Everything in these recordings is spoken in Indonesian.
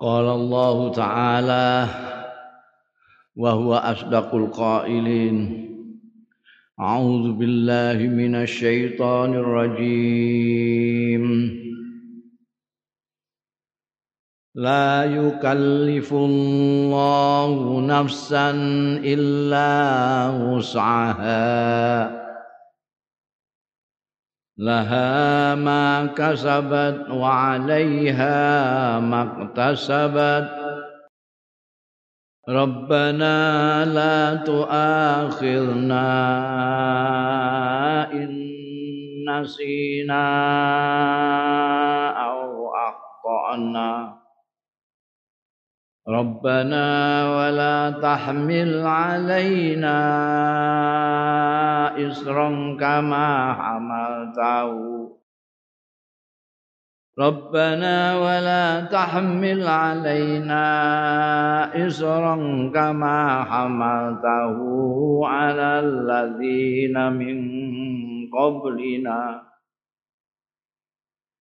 قال الله تعالى وهو أصدق القائلين أعوذ بالله من الشيطان الرجيم. لا يكلف الله نفسا إلا وسعها. لها ما كسبت وعليها ما اكتسبت ربنا لا تؤاخذنا إن نسينا أو أخطأنا. ربنا ولا تحمل علينا إصرا كما حملته. ربنا ولا تحمل علينا إصرا كما حملته على الذين من قبلنا.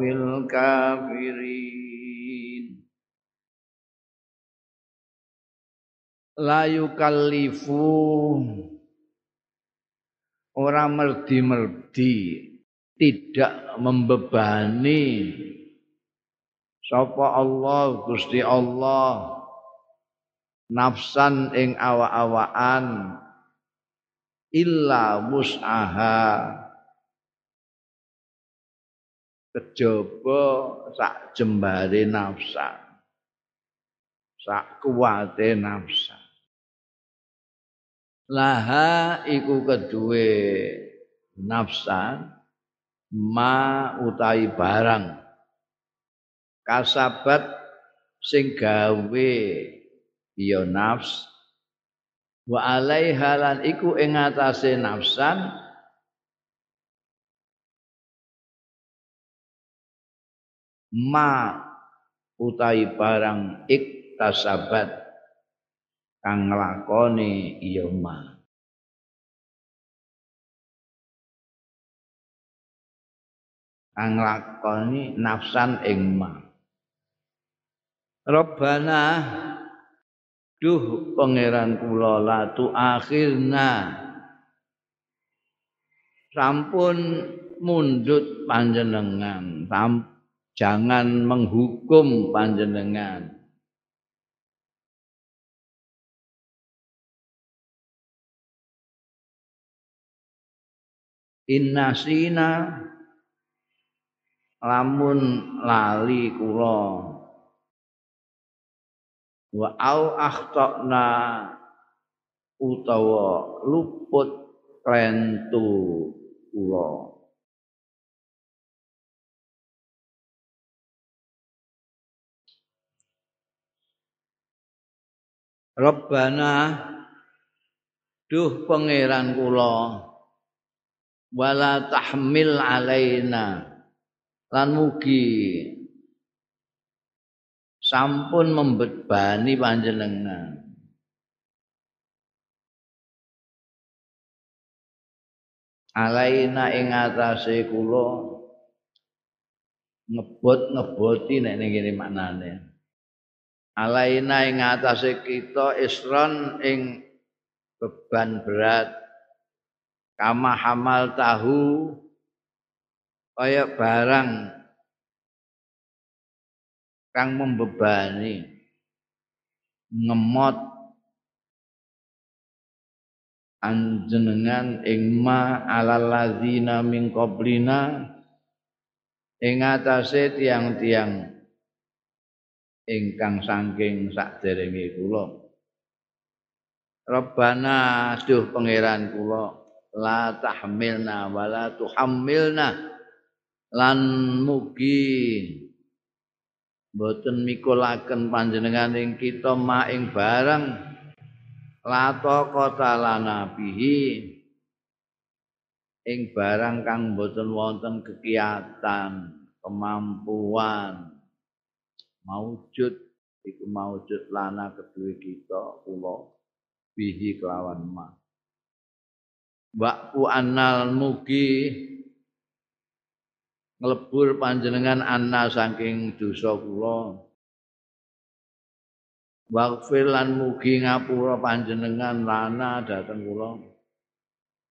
qawmil kafirin. La yukallifu ora merdi-merdi tidak membebani. Sapa Allah Gusti Allah nafsan ing awa-awaan illa mus'aha kejaba sak jembare nafsa. Sak kuwate nafsa. Laha iku kedue nafsa ma utai barang. Kasabat sing gawe ya nafs. Wa alaiha lan iku ing nafsan ma utai barang iktasabat kang nglakoni ya ma. Kang nglakoni nafsan ing ma. Rabbana Duh pangeran kula latu akhirna sampun mundut panjenengan jangan menghukum panjenengan. Innasina lamun lali kula. Wa au akhtana utawa luput klentu kula Rabbana duh pangeran kula wala tahmil alaina lan mugi sampun membebani panjenengan. Alaina ing atase kula ngebot-ngeboti nek ning kene maknane alaina ing atase kita isron ing beban berat. Kama hamal tahu kaya barang kang membebani ngemot anjenengan ing ma alal ladzina min qablina ing atase tiang-tiang ingkang saking sakderenge kula. Rabbana duh pangeran kula la tahmilna wala tuhammilna. Lan mugi boten mikulaken panjenengan ing kita ma ing barang lato kota lana bihi. Ing barang kang boten wonten kegiatan kemampuan maujud iku maujud lana kedue kita kula bihi kelawan ma. Waktu annal mugi nglebur panjenengan anna saking dosa kula. Waghfir lan mugi ngapura panjenengan lana dhateng kula.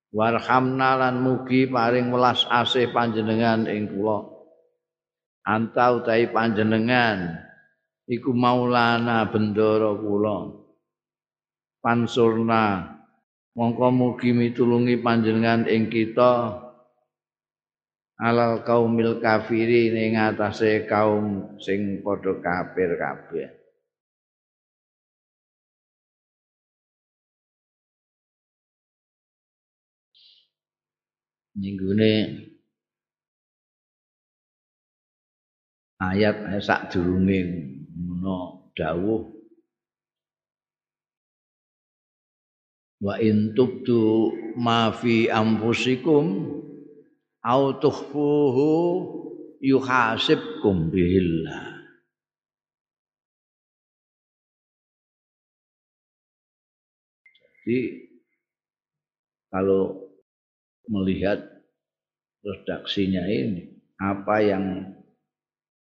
Warhamna lan mugi paring welas asih panjenengan ing kula Anta utahi panjenengan iku maulana bendoro kula. Pansurna mongko mugi mitulungi panjenengan ing kita alal kaumil kafiri ning atase kaum sing padha kafir kabeh ninggune ayat sak durunge ngono dawuh. Wa in tubtu ma fi anfusikum au tukhfuhu yuhasibkum bihillah. Jadi kalau melihat redaksinya ini apa yang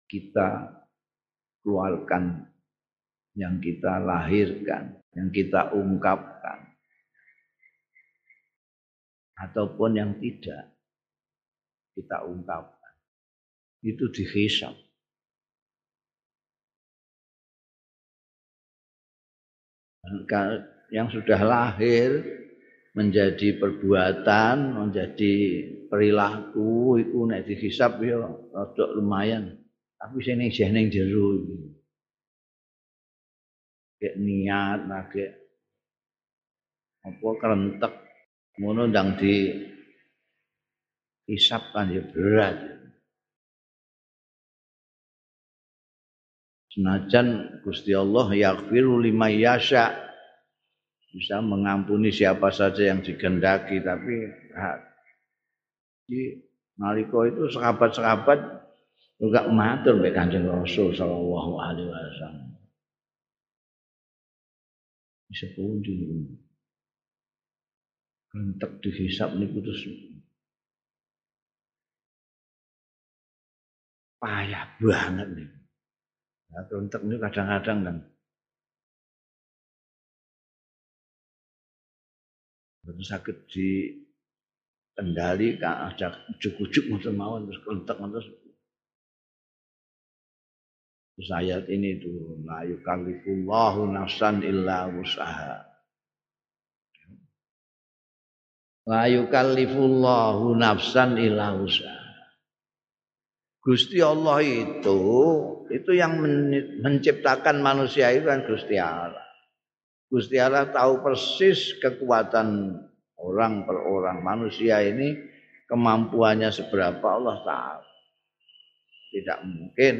kita keluarkan yang kita lahirkan yang kita ungkapkan ataupun yang tidak kita ungkapkan. Itu dihisap. Yang sudah lahir menjadi perbuatan, menjadi perilaku itu nek dihisap ya rada lumayan. Tapi sini jeh ning jero iki. Niat nake apa kerentek ngono ndang di hisap kan ya berat. Senajan Gusti Allah yaghfiru lima yasha bisa mengampuni siapa saja yang digendaki tapi di nalika itu sahabat-sahabat juga matur mbek Kanjeng Rasul sallallahu alaihi wasallam. Pundi. Kentek dihisap niku terus payah banget nih. Nah, untuk ini kadang-kadang kan betul sakit di kendali ada ngoten mawon terus kontak terus terus ayat ini tuh la yukallifullahu nafsan illa usaha la yukallifullahu nafsan illa usaha Gusti Allah itu itu yang menciptakan manusia itu kan Gusti Allah. Gusti Allah tahu persis kekuatan orang per orang manusia ini kemampuannya seberapa Allah tahu. Tidak mungkin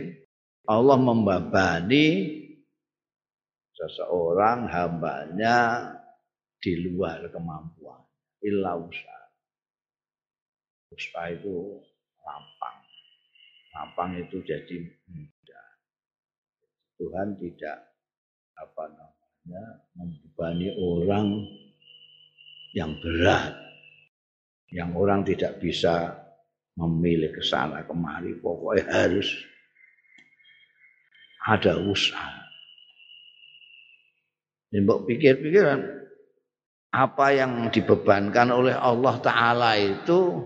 Allah membabani seseorang hambanya di luar kemampuan. Illa usaha. Usaha itu lampang lapang itu jadi mudah. Tuhan tidak apa namanya membebani orang yang berat, yang orang tidak bisa memilih ke sana kemari, pokoknya harus ada usaha. Dan pikir-pikiran apa yang dibebankan oleh Allah Ta'ala itu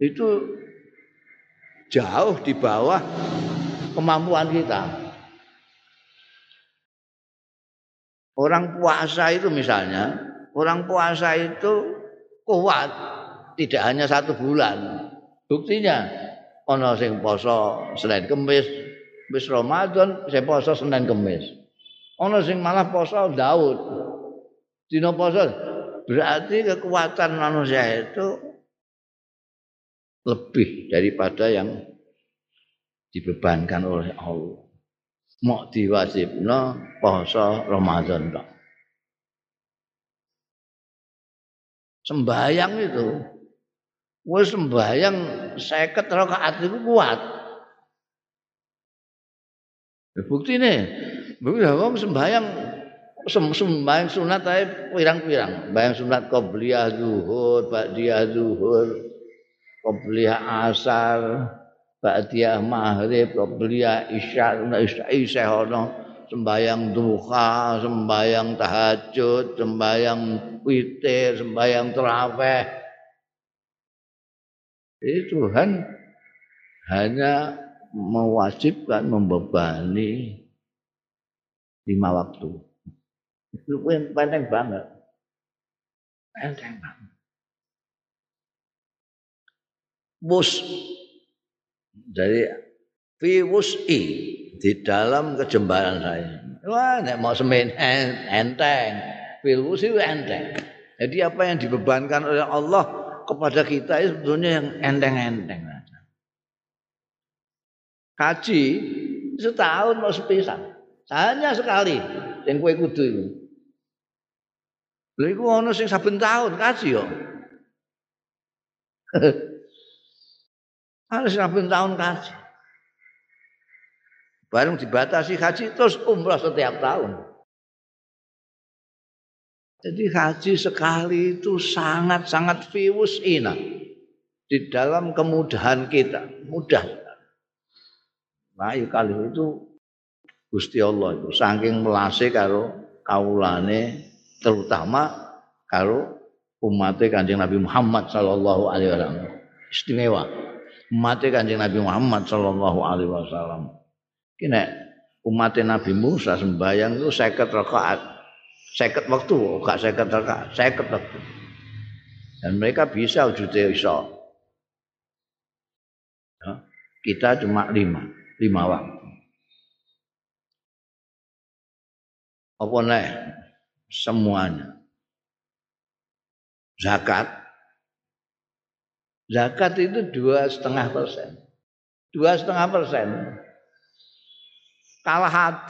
itu jauh di bawah kemampuan kita. Orang puasa itu misalnya, orang puasa itu kuat tidak hanya satu bulan. Buktinya ono sing poso Senin Kemis, wis Ramadan saya poso Senin Kemis. Ono sing malah poso Daud. Dina poso berarti kekuatan manusia itu lebih daripada yang dibebankan oleh Allah. Mau diwajibno poso Ramadan tok. Sembayang itu wis sembayang 50 rakaat itu kuat. Bukti nih, bukti wong sembayang sembahyang sunat ae pirang-pirang. Sembahyang sunat qabliyah zuhur, ba'diyah zuhur, qabliyah asar, ba'diyah maghrib, qabliyah isya, isya isya ono sembahyang duha, sembahyang tahajud, sembahyang witir, sembahyang tarawih. Ini Tuhan hanya mewajibkan membebani lima waktu. Itu penting banget. Penting banget. Mus. Jadi fi wus'i di dalam kejembaran saya. Wah, nek mau semen enteng. Fil wus'i enteng. Jadi apa yang dibebankan oleh Allah kepada kita itu sebetulnya yang enteng-enteng. Kaji setahun mau sepisan. Hanya sekali yang kue kudu itu. Lha iku ana sing saben taun kaji yo. Harus saben tahun kaji. Bareng dibatasi haji terus umrah setiap tahun. Jadi haji sekali itu sangat-sangat fiwus ina di dalam kemudahan kita, mudah. Nah, kali itu Gusti Allah itu saking melase karo kaulane terutama karo umat Kanjeng Nabi Muhammad sallallahu alaihi wasallam. Istimewa. Umat Kanjeng Nabi Muhammad sallallahu alaihi wasallam. Kene umat Nabi Musa sembahyang itu 50 rakaat. 50 waktu, gak 50 rakaat, 50 waktu. Dan mereka bisa wujudnya iso. Ya, kita cuma lima, lima waktu. apa nih semuanya zakat zakat itu dua setengah persen dua setengah persen kalah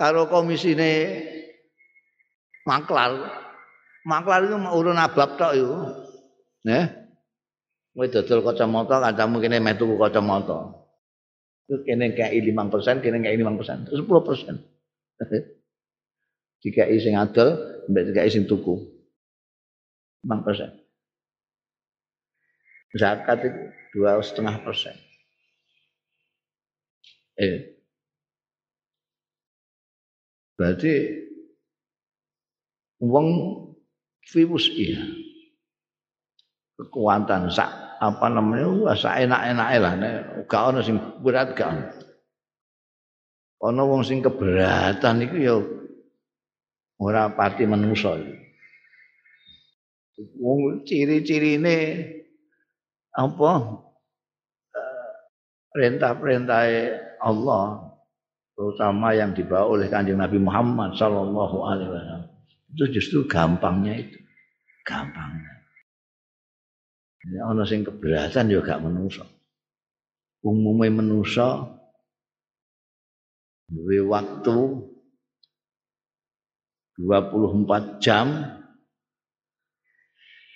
kalau komisi ini maklar maklar itu mau urun abab tok itu ya Kowe dodol kacamata kancamu kene metu kacamata. Itu kene kayak 5%, kene kayak 5%, 10%. Jika sing adol, mbek jika sing tuku. 5 persen. Zakat itu dua setengah persen. Eh, berarti uang virus iya. Kekuatan sak apa namanya sak enak-enak lah. Gak ono sing berat gak ono. Ono wong sing keberatan itu ya ora pati manusa wong ciri-cirine apa eh, perintah-perintah Allah terutama yang dibawa oleh kanjeng Nabi Muhammad Sallallahu Alaihi Wasallam itu justru gampangnya itu. Gampangnya. Ini orang sing keberatan juga menuso umumnya menuso duwe waktu 24 jam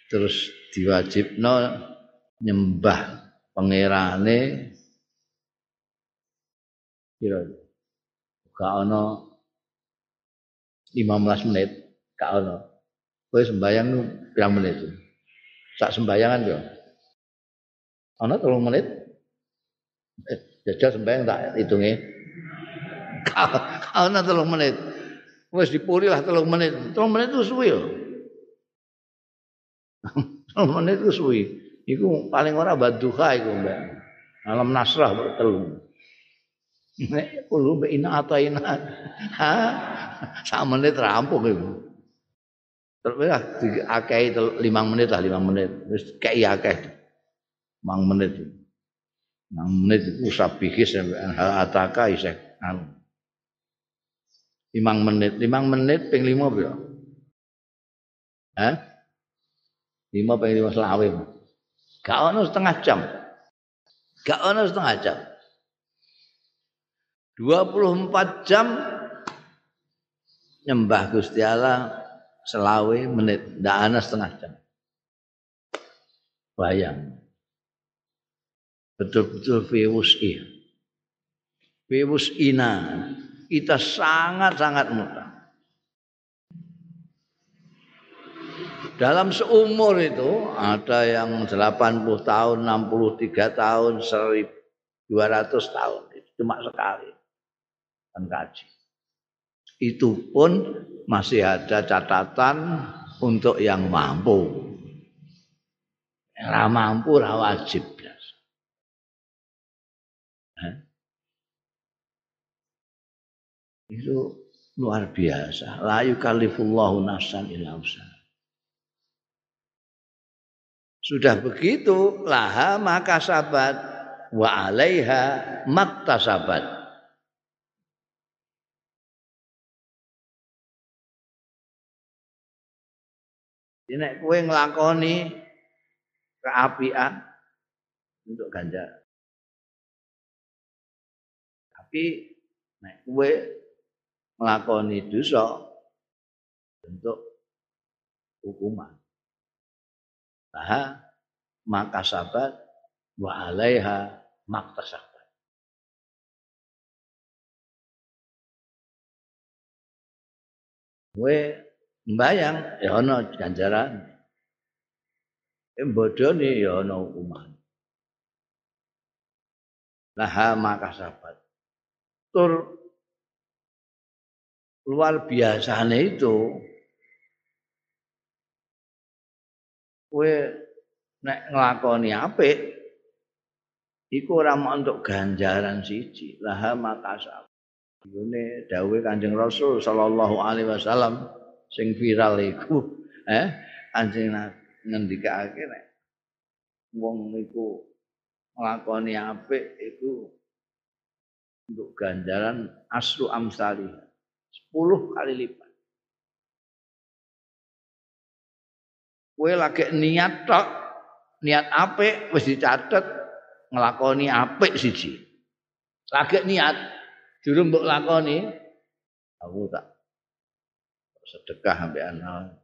terus diwajibno nyembah pangerane kira gak ono 15 menit gak ono kowe sembayang pirang menit sak sembayangan yo ono 3 menit eh, jajal sembayang tak hitungi gak ono 3 menit Wes dipuri lah telung menit. Telung menit itu suwi loh. telung menit itu suwi. Iku paling ora baduha iku mbak. Alam nasrah telung. Nek kulo ina ataina. Ha? Sak menit rampung iku. Terus lah diakehi 5 menit lah 5 menit. Wis kei akeh. 5 menit. 5 menit iku sabihis ataka isih anu limang menit limang menit ping lima bro Hah? lima ping lima selawe gak ono setengah jam gak ono setengah jam 24 jam nyembah Gusti Allah selawe menit ndak ana setengah jam. Bayang. Betul-betul fewus ina kita sangat-sangat mudah dalam seumur itu ada yang 80 tahun 63 tahun 1200 tahun. Itu cuma sekali. Kan kaji itu pun masih ada catatan untuk yang mampu. Yang mampu ra wajib. Itu luar biasa. La yukallifullahu nafsan illa Sudah begitu laha maka sabat wa alaiha maktasabat. Nek kowe nglakoni keapian untuk ganjar. Tapi nek kowe nglakoni dosa untuk hukuman. Nah, maka sabat wa alaiha maktasabat. Kowe mbayang ya ana ganjaran. Ing bodoni ya ana hukuman. Laha maka sahabat. Tur luar biasanya itu kowe nek nglakoni apik iku ora untuk ganjaran siji laha sahabat. Ini dawuh Kanjeng Rasul sallallahu alaihi wasallam sing viral iku eh anjing ngendikake nek wong niku nglakoni apik iku untuk ganjaran asru amsali 10 kali lipat. Kowe lagi niat tok, niat apik wis dicatet nglakoni apik siji. Lagi niat durung mbok lakoni aku tak sedekah sampai anak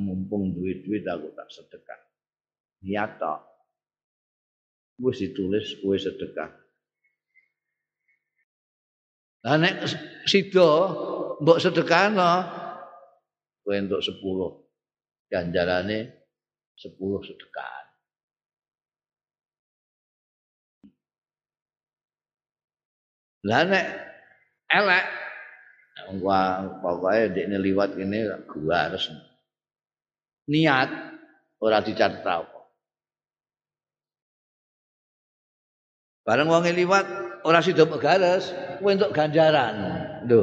mumpung duit-duit aku tak sedekah. Niat tok wis ditulis kue sedekah. Lah nek sida mbok sedekahno kowe entuk 10 ganjarane 10 sedekah lah nek elek Wah, pokoknya di ini liwat ini gua harus niat ora dicatat apa. Bareng wong liwat ora sida garis, kuwi entuk ganjaran. Lho.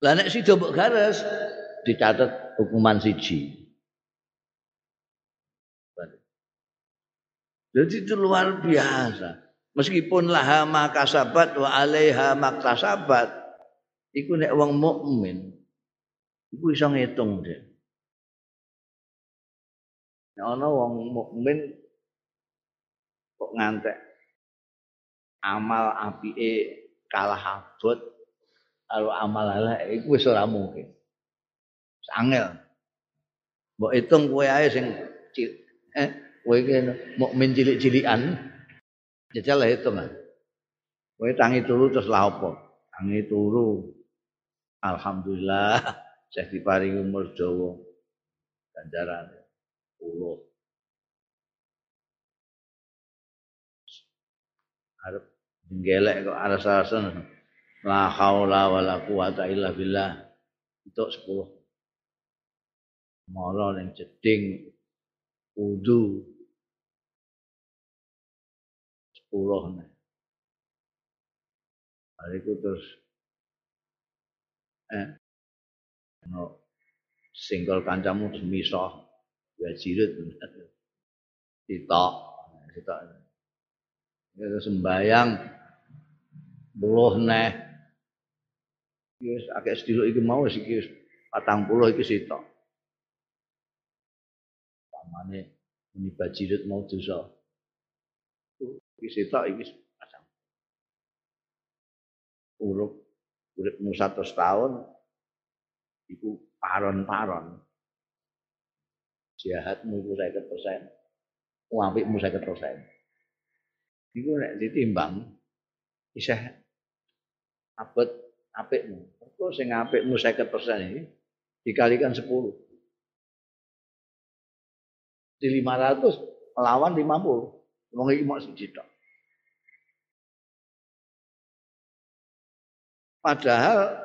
Lah nek sida mbok garis dicatat hukuman siji. Jadi itu luar biasa. Meskipun laha makasabat wa alaiha maktasabat. Iku nek wong mukmin iku iso ngitung dia. Nek ana wong mukmin kok ngantek amal apike kalah abot karo amal elek iku wis ora mungkin. Sangel. Mbok hitung kowe ae sing eh kowe iki mukmin cilik-cilikan Jajal lah itu mah. Kowe tangi turu terus lah apa? Tangi turu. Alhamdulillah saya diparingi umur dawa. Ganjaran puluh. Arep gelek kok aras-arasan. La haula wala quwata illa billah. Untuk 10. Mala ning jeding wudu sepuluh nih. Hari itu terus eh? No single kancamu terus misah ya jilid ditok ditok itu sembayang buluh neh wis akeh sediluk iki mau wis iki 40 iki sitok pamane muni bajirit mau dosa Iki sitok iki pasang. Urip uripmu 100 tahun iku paron-paron. Jahatmu iku 50%. Apikmu 50%. Iku nek ditimbang isih abot apikmu. Kok sing apikmu 50% ini dikalikan 10. Di 500 lawan 50. Wong iki mok. Padahal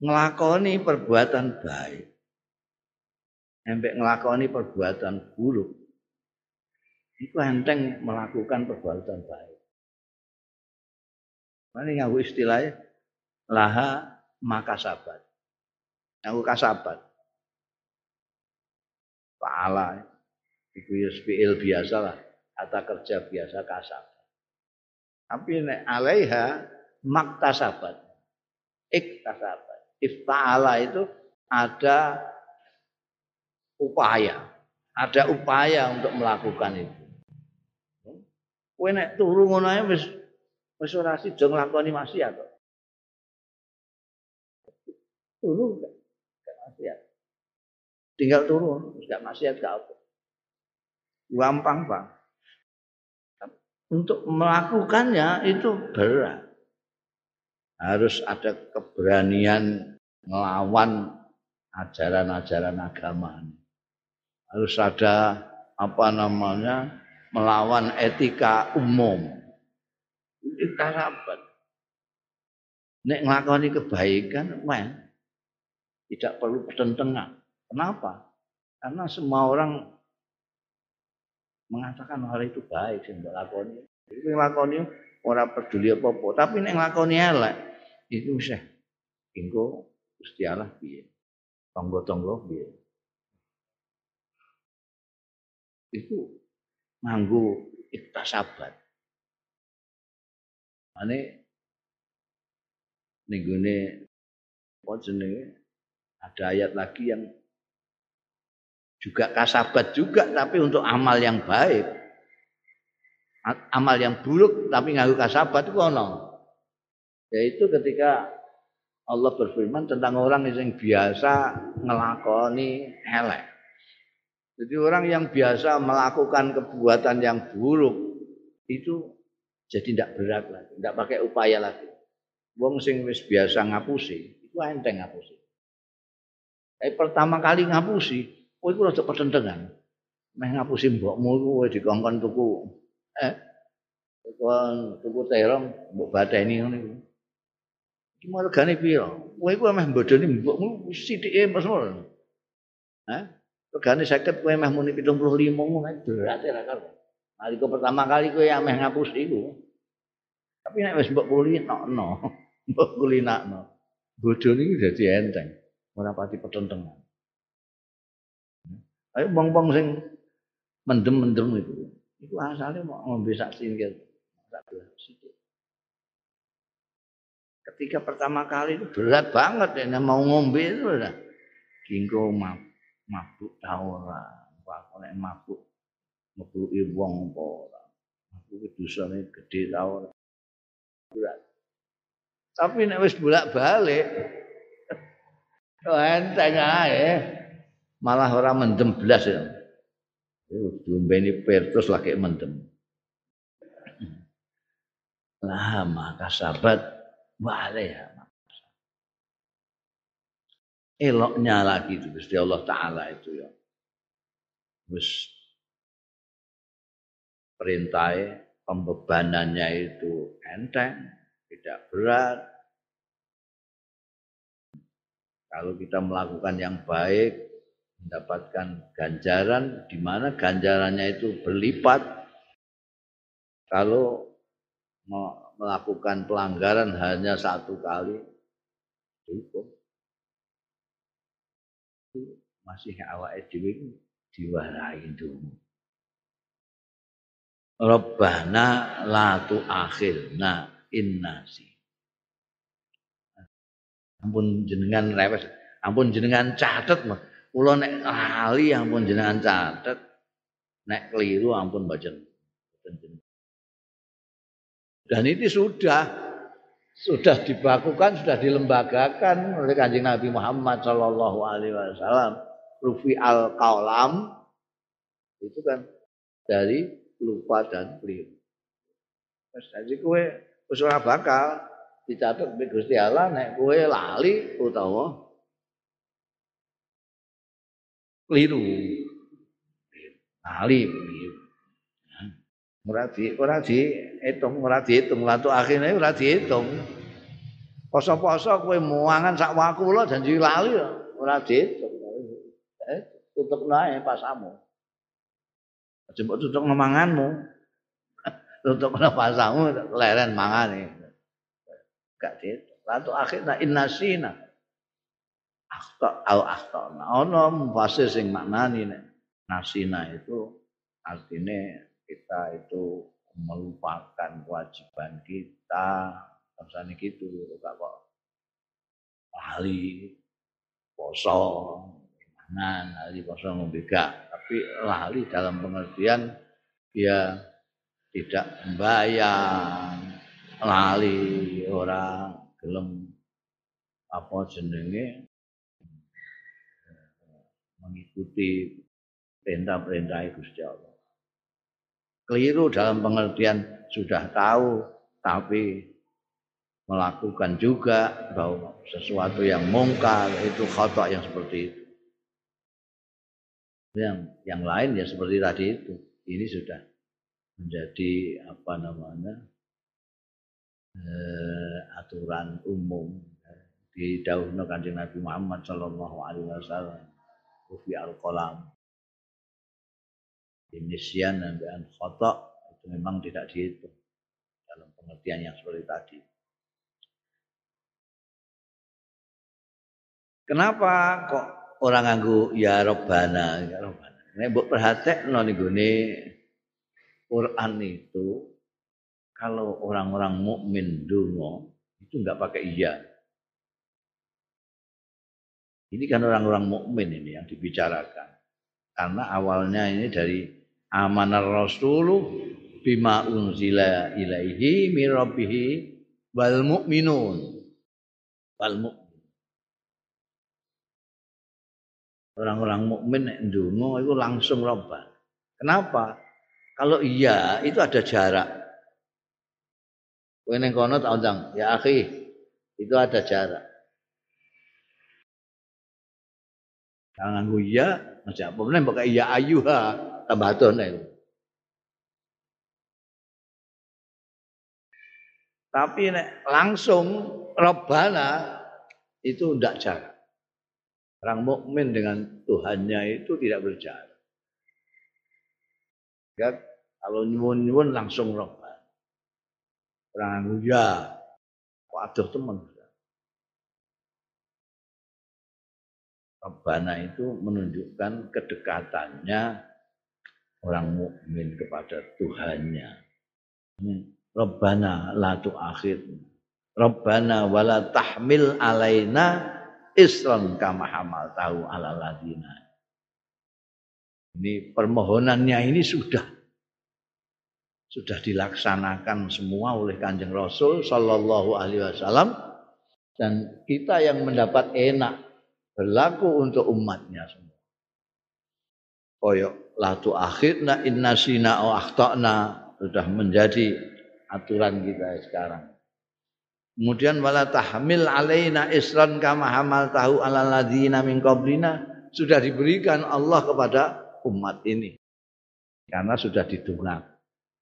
ngelakoni perbuatan baik. Sampai ngelakoni perbuatan buruk. Itu enteng melakukan perbuatan baik. Mana yang istilahnya laha maka sabat. Yang kasabat. Pahala. Itu ya fi'il biasa lah. Kata kerja biasa kasabat. Tapi alaiha maktasabat iktasabat. Ifta'ala itu ada upaya. Ada upaya untuk melakukan itu. Kowe nek turu ngono ae wis wis ora sida nglakoni maksiat kok. Turu gak maksiat. Tinggal turun, gak maksiat gak apa. Gampang, Pak. Untuk melakukannya itu berat harus ada keberanian melawan ajaran-ajaran agama. Harus ada apa namanya melawan etika umum. Itu sahabat. Nek ngelakoni kebaikan, men, tidak perlu pertentangan. Kenapa? Karena semua orang mengatakan hal itu baik sing lakoni. Itu ngelakoni orang peduli apa-apa, tapi nek ngelakoni elek, itu sih engko Gusti Allah piye. Tangga-tangga piye. Itu nganggo iktasabat ane ninggone apa jenenge? Ada ayat lagi yang juga kasabat juga tapi untuk amal yang baik. Amal yang buruk tapi nganggo kasabat itu ono yaitu ketika Allah berfirman tentang orang yang biasa ngelakoni elek. Jadi orang yang biasa melakukan kebuatan yang buruk itu jadi tidak berat lagi, tidak pakai upaya lagi. Wong sing wis biasa ngapusi, itu enteng ngapusi. Tapi pertama kali ngapusi, oh itu rada pertentangan. Meh ngapusi mbokmu kowe dikongkon tuku eh tuku tuku terong mbok badeni ngono iku. Iki regane pira? Kowe iku meh bodoni mbokmu sithike mas ngono. Hah? Regane 50 kowe meh muni 75 ngono berat ra karo. Nalika pertama kali kowe ameh ngapus iku. Tapi nek wis mbok kuli nokno, mbok kuli nakno. Bodoni iki dadi enteng. Ora pati pertentangan. Ayo bong-bong sing mendem-mendem itu. Itu asalnya mau ngombe sak singgir. Sak sithik ketika pertama kali itu berat banget ya mau ngombe itu udah kingko mabuk ora kok nek mabuk mabuk wong apa ora. Mabuk dosane gede tau ora. Berat. Tapi nek wis bolak-balik enteng ae malah ora mendem blas ya. Pir terus lagi mendem. Lah maka sahabat ya. Eloknya lagi itu Gusti Allah Ta'ala itu ya. Wis perintah pembebanannya itu enteng, tidak berat. Kalau kita melakukan yang baik, mendapatkan ganjaran, di mana ganjarannya itu berlipat. Kalau melakukan pelanggaran hanya satu kali cukup. Masih awak dhewe diwarai dulu Rabbana la tu'akhirna innasi ampun jenengan rewes. Ampun jenengan catet mah kula nek lali ampun jenengan catet. Nek keliru ampun mboten Dan itu sudah sudah dibakukan, sudah dilembagakan oleh kanjeng Nabi Muhammad Shallallahu Alaihi Wasallam. Rufi al kaulam itu kan dari lupa dan keliru. Jadi kue usul bakal dicatat di Gusti Allah nek kue lali utawa keliru. Lali keliru. Ora di ora diitung, ora diitung. Latu akhirnya ora diitung. Poso-poso kowe muangan sak wakula janji lali ora diitung. Eh, tutup nae pasamu. Aja mbok tutup manganmu. tutup pasamu leren mangane. Gak diitung. Latu akhirnya innasina. Akhta au akhta. Ana mufasir sing maknani nek nasina itu artinya kita itu melupakan kewajiban kita. Misalnya gitu enggak kok lali poso mangan lali poso membega tapi lali dalam pengertian dia tidak membayar. Lali orang gelem apa jenenge mengikuti perintah-perintah Gusti Allah keliru dalam pengertian sudah tahu tapi melakukan juga bahwa sesuatu yang mungkar itu khotok yang seperti itu. Yang yang lain ya seperti tadi itu. Ini sudah menjadi apa namanya eh, aturan umum di daun Nabi Muhammad Shallallahu Alaihi Wasallam. Rufi al Inisian dan khotok itu memang tidak dihitung dalam pengertian yang seperti tadi. Kenapa kok orang nganggu ya robbana, ya robbana. Buat perhatian nih gini Quran itu kalau orang-orang mukmin dungo itu nggak pakai iya. Ini kan orang-orang mukmin ini yang dibicarakan. Karena awalnya ini dari amanar rasulu bima unzila ilaihi min rabbih wal mu'minun. Wal mu'min. Orang-orang mukmin nek ndonga itu langsung roba kenapa? Kalau iya itu ada jarak. Kowe ning kono tak ya akhi itu ada jarak. Jangan iya aja apa meneh mbok iya ayuha tambatone. Tapi nek langsung Rabbana itu tidak jarak. Orang mukmin dengan Tuhannya itu tidak berjarak. Ya, kalau nyuwun-nyuwun langsung Rabbana. Orang ya, waduh teman. Rabbana itu menunjukkan kedekatannya orang mukmin kepada Tuhannya. Rabbana la tu'akhir. Rabbana wala tahmil alaina isran kama hamal tahu ala ladina. Ini permohonannya ini sudah sudah dilaksanakan semua oleh Kanjeng Rasul sallallahu alaihi wasallam dan kita yang mendapat enak berlaku untuk umatnya semua. Koyok latu akhirna inna sina o akhtana sudah menjadi aturan kita sekarang. Kemudian wala tahmil alaina isran kama hamal tahu ala ladina min qablina sudah diberikan Allah kepada umat ini. Karena sudah didungak.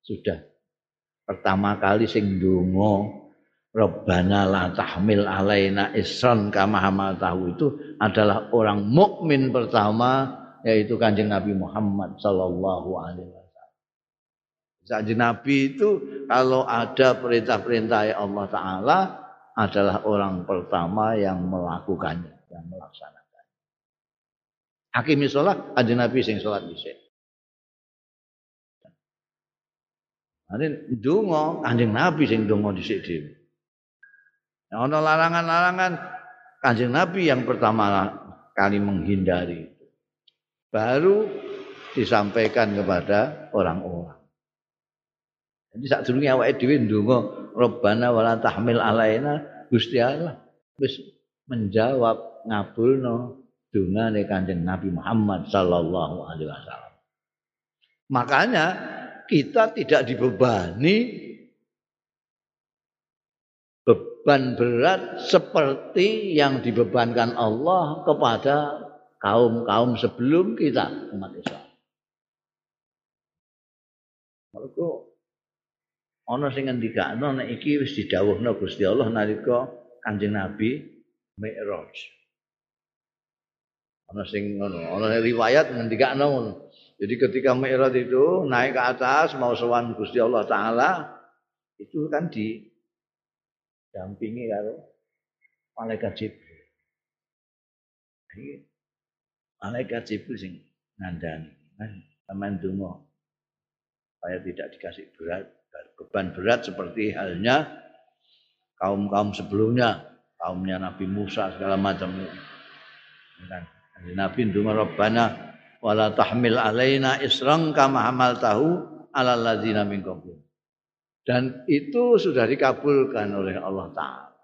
Sudah pertama kali sing donga Rabbana la tahmil alaina isran kama hamal tahu itu adalah orang mukmin pertama yaitu kanjeng Nabi Muhammad Sallallahu Alaihi Wasallam. Kanjeng Nabi itu kalau ada perintah-perintah Allah Taala adalah orang pertama yang melakukannya, yang melaksanakan. Hakim sholat, kanjeng Nabi sing sholat bisa. Ini dungo, kanjeng Nabi sing dungo di sini. Yang ada larangan-larangan, kanjeng Nabi yang pertama kali menghindari baru disampaikan kepada orang-orang. Jadi saat dulu awake dhewe ndonga Rabbana wala tahmil alaina Gusti Allah wis menjawab ngabulno dungane Kanjeng Nabi Muhammad sallallahu alaihi wasallam. Makanya kita tidak dibebani beban berat seperti yang dibebankan Allah kepada kaum-kaum sebelum kita umat Islam. Mergo ana sing ngendikane nek iki wis didhawuhna Gusti Allah nalika Kanjeng Nabi Mi'raj. Ana sing ngono, ana riwayat ngendikane ngono. Jadi ketika Mi'raj itu naik ke atas mau sowan Gusti Allah taala itu kan di dampingi karo malaikat Jibril. Malaikat Jibril sing ngandani, kan sampean donga supaya tidak dikasih berat beban berat seperti halnya kaum-kaum sebelumnya, kaumnya Nabi Musa segala macam. Kan Nabi ndonga Rabbana wala tahmil alaina isran kama hamaltahu alal ladzina min Dan itu sudah dikabulkan oleh Allah taala.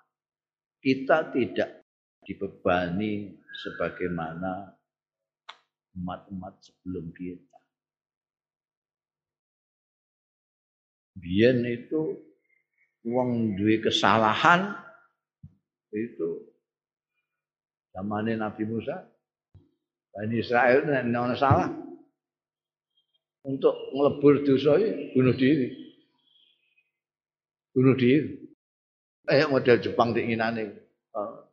Kita tidak dibebani sebagaimana umat-umat sebelum kita. Biyen itu uang duwe kesalahan itu zamannya Nabi Musa Bani Israel nek salah untuk ngelebur dosa bunuh diri. Bunuh diri. Eh model Jepang diinginane. Oh,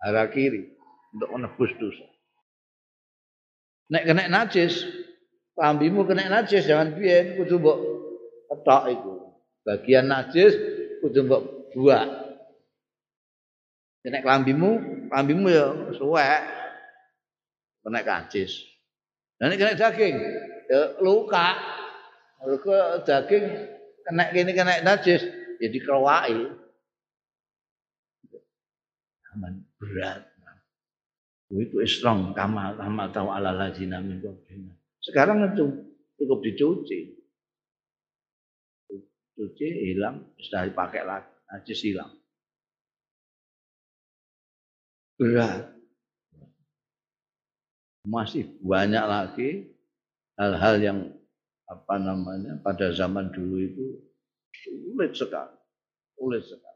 arah kiri untuk menebus dosa. Nek kena najis, lambimu kena najis jangan biyen kudu mbok ketok iku. Bagian najis kudu mbok buah. Nek lambimu, lambimu ya suwek. Kena najis. Nah, kena daging, ya luka. Mereka daging kena gini kena najis, jadi ya dikerwai. Aman berat. Itu strong. Kamal kamal tahu ala lazina min Sekarang itu cukup dicuci. Cuci hilang sudah dipakai lagi. Najis hilang. Berat. Masih banyak lagi hal-hal yang apa namanya pada zaman dulu itu sulit sekali. Sulit sekali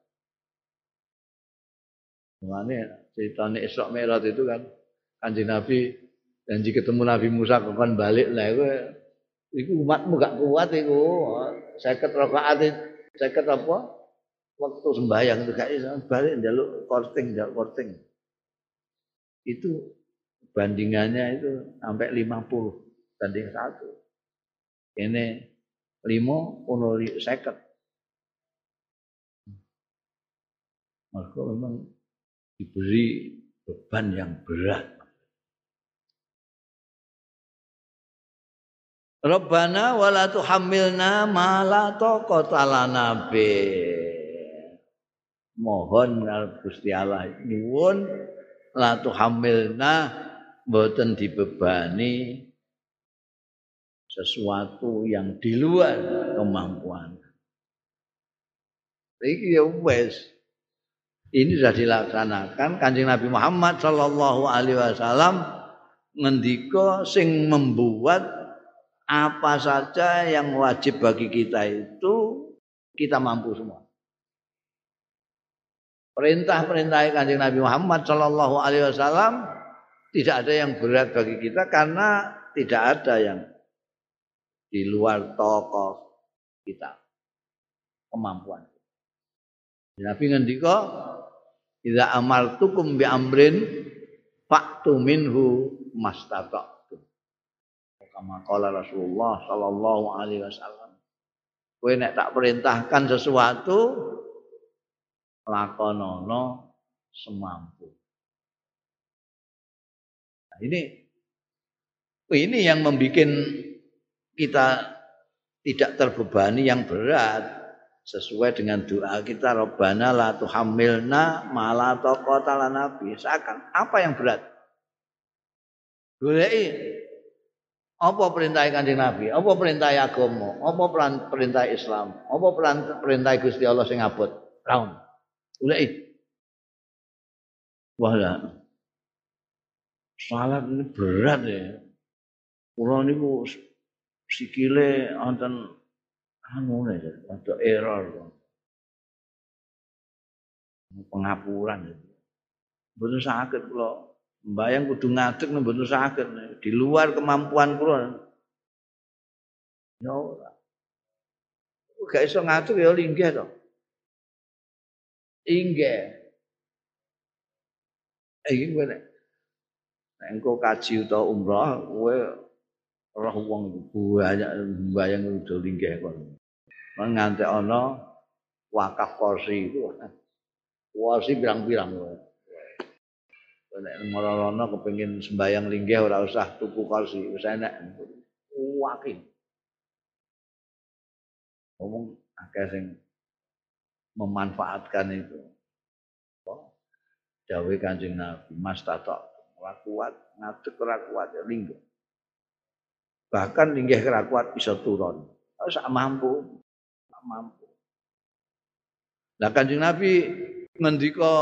Mengenai ceritanya Isra Mi'raj itu kan kanjeng Nabi janji ketemu Nabi Musa kapan balik lah Iku umatmu gak kuat iku. Seket rakaat seket apa? Waktu sembahyang itu gak bisa balik jaluk korting, jaluk korting. Itu bandingannya itu sampai 50 banding satu. Ini limo ono seket. Maka memang diberi beban yang berat. Rabbana wala tuhammilna ma la taqata lana Mohon Gusti Allah nyuwun la tuhammilna mboten dibebani sesuatu yang di luar kemampuan. Iki ya wes. Ini sudah dilaksanakan Kanjeng Nabi Muhammad sallallahu alaihi wasallam ngendika sing membuat apa saja yang wajib bagi kita itu kita mampu semua. Perintah-perintah kanjeng Nabi Muhammad Shallallahu Alaihi Wasallam tidak ada yang berat bagi kita karena tidak ada yang di luar tokoh kita kemampuan. Nabi ngendika, "Idza amartukum bi amrin fa'tu minhu mastata'tum." kama qala Rasulullah sallallahu alaihi wasallam kowe nek tak perintahkan sesuatu lakonono semampu nah, ini ini yang membuat kita tidak terbebani yang berat sesuai dengan doa kita Rabbana la tuhammilna ma la taqata lana seakan apa yang berat goleki Apa perintah Kanjeng Nabi? Apa perintah agama? Apa perintah Islam? Apa perintah Gusti Allah sing abot? Raun. Wah lah. Salat ini berat ya. Kula niku sikile wonten anu ne, ada error. Pengapuran. Mboten sakit kula Bayang kudu ngadeg nek mboten saged di luar kemampuan kula. Ya ora. Gak iso ngadeg ya linggih to. Inggih. Iki kowe nek engko kaji utawa umrah kowe roh wong banyak bayang udah linggih kon. Ngantek ana wakaf kursi itu. Kursi pirang-pirang. Nek marana kepengin sembayang linggih ora usah tuku kursi wis enak wakin ngomong akeh sing memanfaatkan itu. Dawe kanjeng Nabi Mas Tato ora kuat ngadeg ora ya linggih bahkan linggih ora kuat bisa turun sak mampu sak mampu Nah kanjeng Nabi ngendika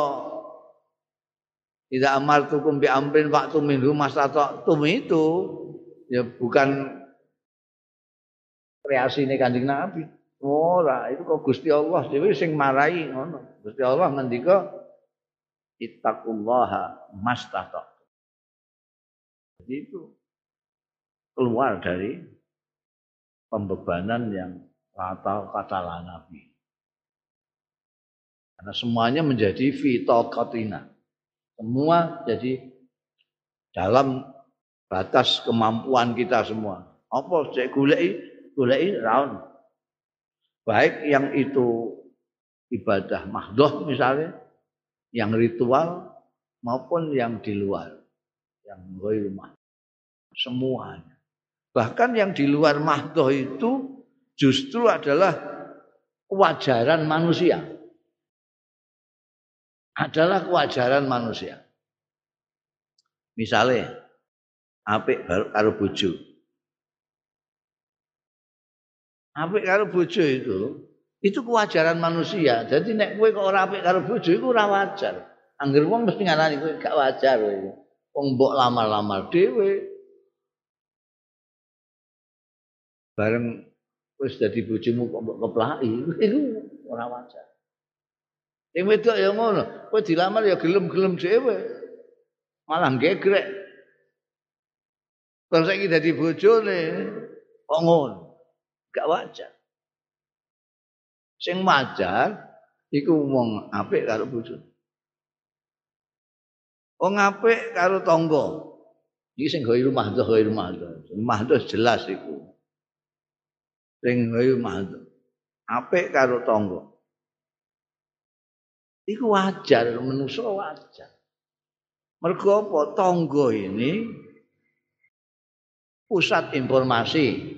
tidak amal tukum bi amrin waktu minggu masa tum itu ya bukan kreasi ini kanjeng Nabi. Ora, itu kok Gusti Allah dhewe sing marai ngono. Gusti Allah ngendika ittaqullaha mastata. Jadi itu keluar dari pembebanan yang kata kata Nabi. Karena semuanya menjadi fitokatina. Semua jadi dalam batas kemampuan kita semua. Apa cek goleki goleki raun. Baik yang itu ibadah mahdoh misalnya, yang ritual maupun yang di luar, yang ghairu Semuanya. Bahkan yang di luar mahdoh itu justru adalah kewajaran manusia adalah kewajaran manusia. Misalnya, apik karo bojo. Apik karo bojo itu, itu kewajaran manusia. Jadi nek kowe kok ora apik karo bojo iku ora wajar. Angger wong mesti ngarani kowe gak wajar kowe. Wong mbok lamar-lamar dhewe. Bareng wis dadi bojomu kok mbok keplaki, iku ora wajar. Sing wedok ya ngono, kowe dilamar ya gelem-gelem dhewe. Malah gegrek. Terus saiki dadi bojone kok ngono. Gak wajar. Sing wajar iku wong apik karo bojone. Wong apik karo tangga. Iki sing gawe rumah tuh gawe rumah tuh. Rumah tuh jelas iku. Sing rumah tuh. Apik karo tangga. Iku wajar, manusia wajar. Mergo apa? Tonggo ini pusat informasi.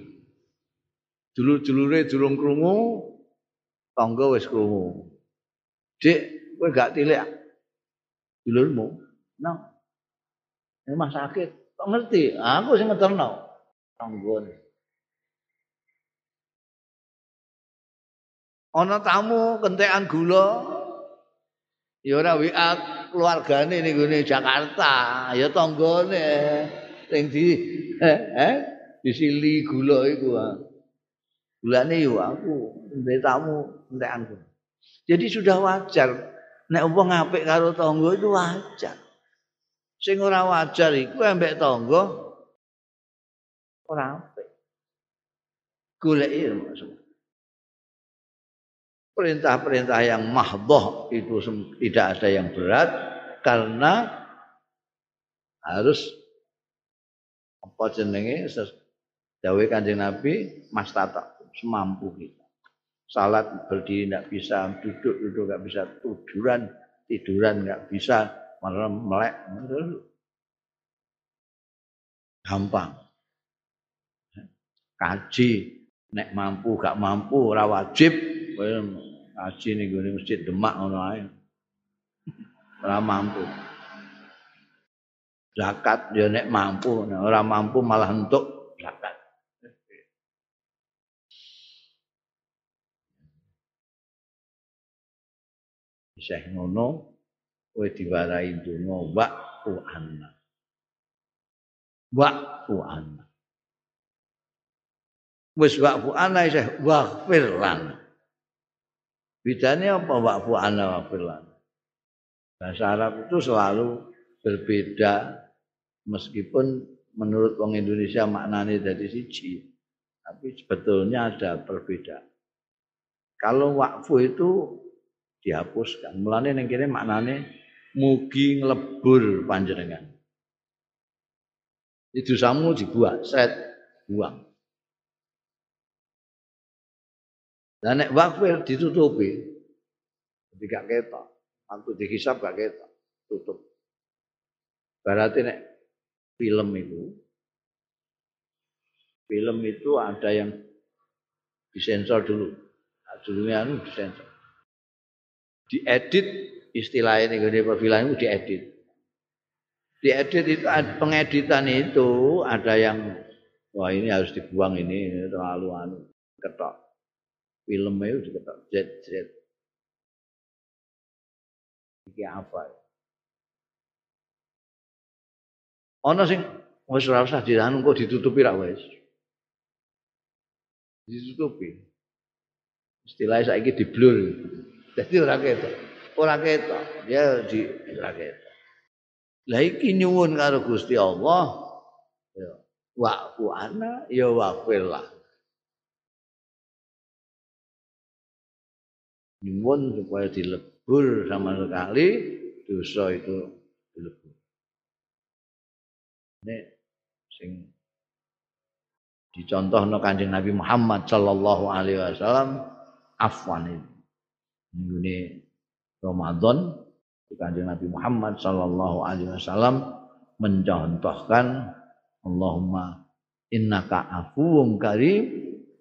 Dulu-dulure durung krungu, tonggo wis krungu. Dik, kowe gak tilik dulurmu. Nang. Rumah sakit. Kok ngerti? Aku sing ngeterno. Tonggone. Ana tamu kentekan gula, Ya ora WA keluargane ning gone Jakarta, ya tanggane sing di eh, eh disili gula iku. Gulane yo aku, ndek tamu ndek aku. Jadi sudah wajar nek wong apik karo tangga itu wajar. Sing ora wajar iku ambek tangga ora apik. Goleki maksud perintah-perintah yang mahdoh itu tidak ada yang berat karena harus apa jenenge dawe kanjeng Nabi mas tata semampu kita. Salat berdiri tidak bisa, duduk duduk nggak bisa, tiduran tiduran nggak bisa, malah melek gampang. Kaji nek mampu gak mampu ora wajib ngaji ini gue masjid Demak ngono ae. Ora mampu. Zakat ya nek mampu, nek ora mampu malah entuk zakat. Syekh ngono kowe diwarai donga ku anna. Waqfu anna. Wis ku anna iseh waghfir lana bedane apa waqfu anna waqfir lana bahasa Arab itu selalu berbeda meskipun menurut wong Indonesia maknanya dari siji tapi sebetulnya ada perbedaan kalau wakfu itu dihapuskan mulane ning kene maknane mugi nglebur panjenengan. Itu samu dibuat, set buang. Dan nek wakfir ditutupi, ketika ketok, waktu dihisap gak ketok, tutup. Berarti nek film itu, film itu ada yang disensor dulu. Nah, dulunya anu disensor. Diedit istilah ini gede perfilman itu diedit. Diedit itu pengeditan itu ada yang wah ini harus dibuang ini, ini terlalu anu ketok. Film itu diketok jet jet. Iki apa? Ono sing wis ora usah dianu kok ditutupi ra wis. Ditutupi. Istilahnya saiki diblur. Jadi ora ketok ora ketok, dia di ora ketok. Lah iki nyuwun karo Gusti Allah ya waqfu ana ya waqfillah. Nyuwun supaya dilebur sama sekali dosa itu dilebur. Ini sing dicontohno Kanjeng Nabi Muhammad sallallahu alaihi wasallam afwan itu. Ini Ramadan Kanjeng Nabi Muhammad sallallahu alaihi wasallam mencontohkan Allahumma innaka afuwun karim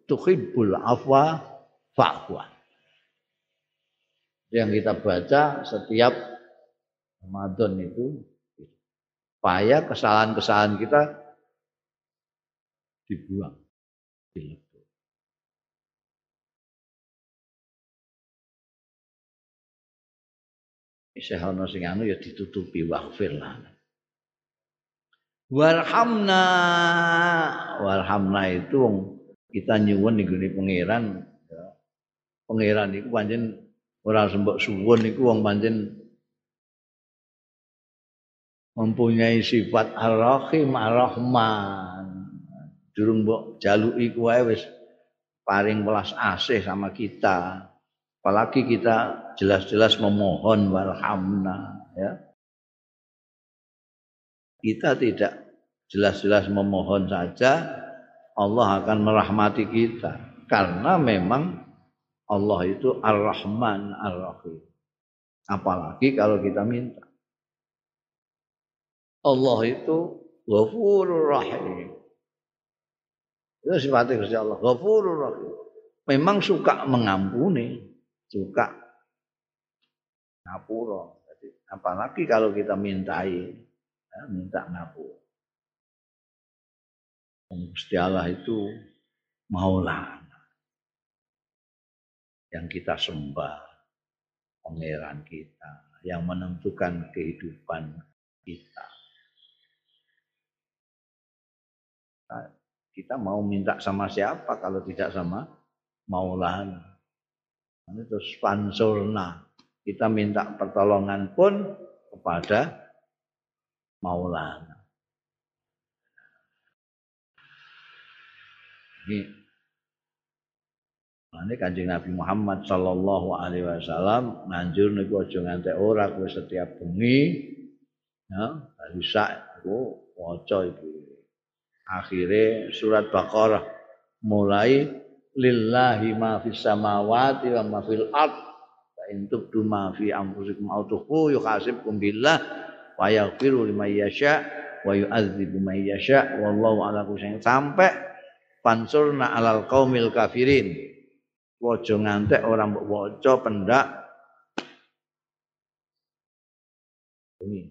tuhibbul afwa fa'fu. Yang kita baca setiap Ramadan itu supaya kesalahan-kesalahan kita dibuang. isih ana sing anu ya ditutupi waghfir lana warhamna warhamna itu kita nyuwun ning gone pangeran ya. pangeran iku pancen ora sembok suwun iku wong pancen mempunyai sifat ar-rahim ar-rahman durung mbok jaluki kuwe wis paring welas asih sama kita. Apalagi kita jelas-jelas memohon warhamna ya. Kita tidak jelas-jelas memohon saja Allah akan merahmati kita. Karena memang Allah itu Ar-Rahman Ar-Rahim. Apalagi kalau kita minta. Allah itu Ghafurur Rahim. Itu sifatnya Gusti Allah Ghafurur Rahim. Memang suka mengampuni suka. Ngapura. Jadi apalagi kalau kita mintai, ya, minta ngapura. Gusti Allah itu Maulana yang kita sembah, pangeran kita yang menentukan kehidupan kita. Kita mau minta sama siapa kalau tidak sama Maulana. Terus pansurna kita minta pertolongan pun kepada Maulana. Ini ini kanjeng Nabi Muhammad Sallallahu Alaihi Wasallam nanjur niku aja ngantek ora kowe setiap bengi ya dari sak iku waca iku akhire surat Baqarah mulai lillahi ma fis samawati wa ma fil ard in tubdu ma fi anfusikum aw tukhfu yuhasibkum billah wa yaghfiru liman yasha wa yu'adzibu man yasha. Wallahu ala kulli sampai pansurna alal qaumil kafirin waja ngantek orang mbok waca pendak. Ini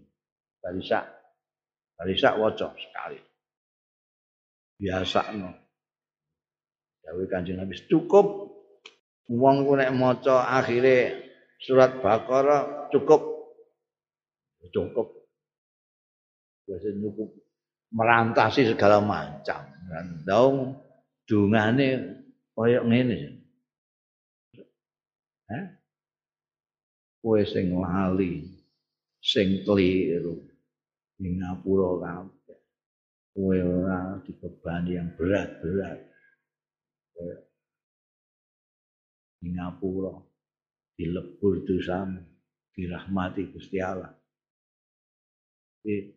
barisa barisa waca sekali. Biasa no Dawe Kanjeng Nabi cukup. Wong ku nek maca akhire surat Baqarah cukup. Cukup. Biasa cukup merantasi segala macam. Kan dong dungane koyo ngene Hah? Kowe sing lali, sing keliru, ing ngapura kabeh. Kowe ora dibebani yang berat-berat. Ing ngapura dilebur dosamu, dirahmati Gusti Allah. Jadi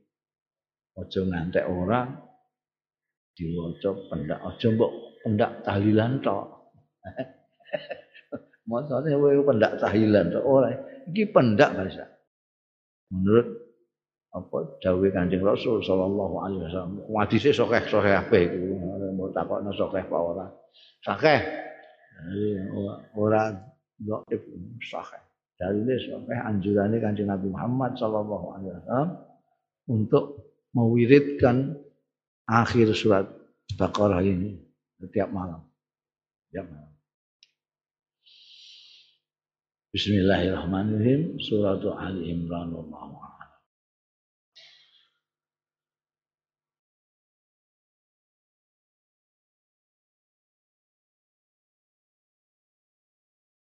aja ngantek orang diwaca pendak aja mbok pendak tahlilan tok. Masane kowe pendak tahlilan tok ora. Iki pendak bahasa. Menurut apa dawuh Kanjeng Rasul sallallahu alaihi wasallam. Hadise sokeh-sokeh kabeh iku. Mau takokno sokeh apa ora. Sokeh. Ora Dhaif sahih. Dalile sahih anjurane Kanjeng Nabi Muhammad sallallahu alaihi wasallam untuk mewiridkan akhir surat Baqarah ini setiap malam. Setiap malam. Bismillahirrahmanirrahim. Surat Ali Imran. Allahu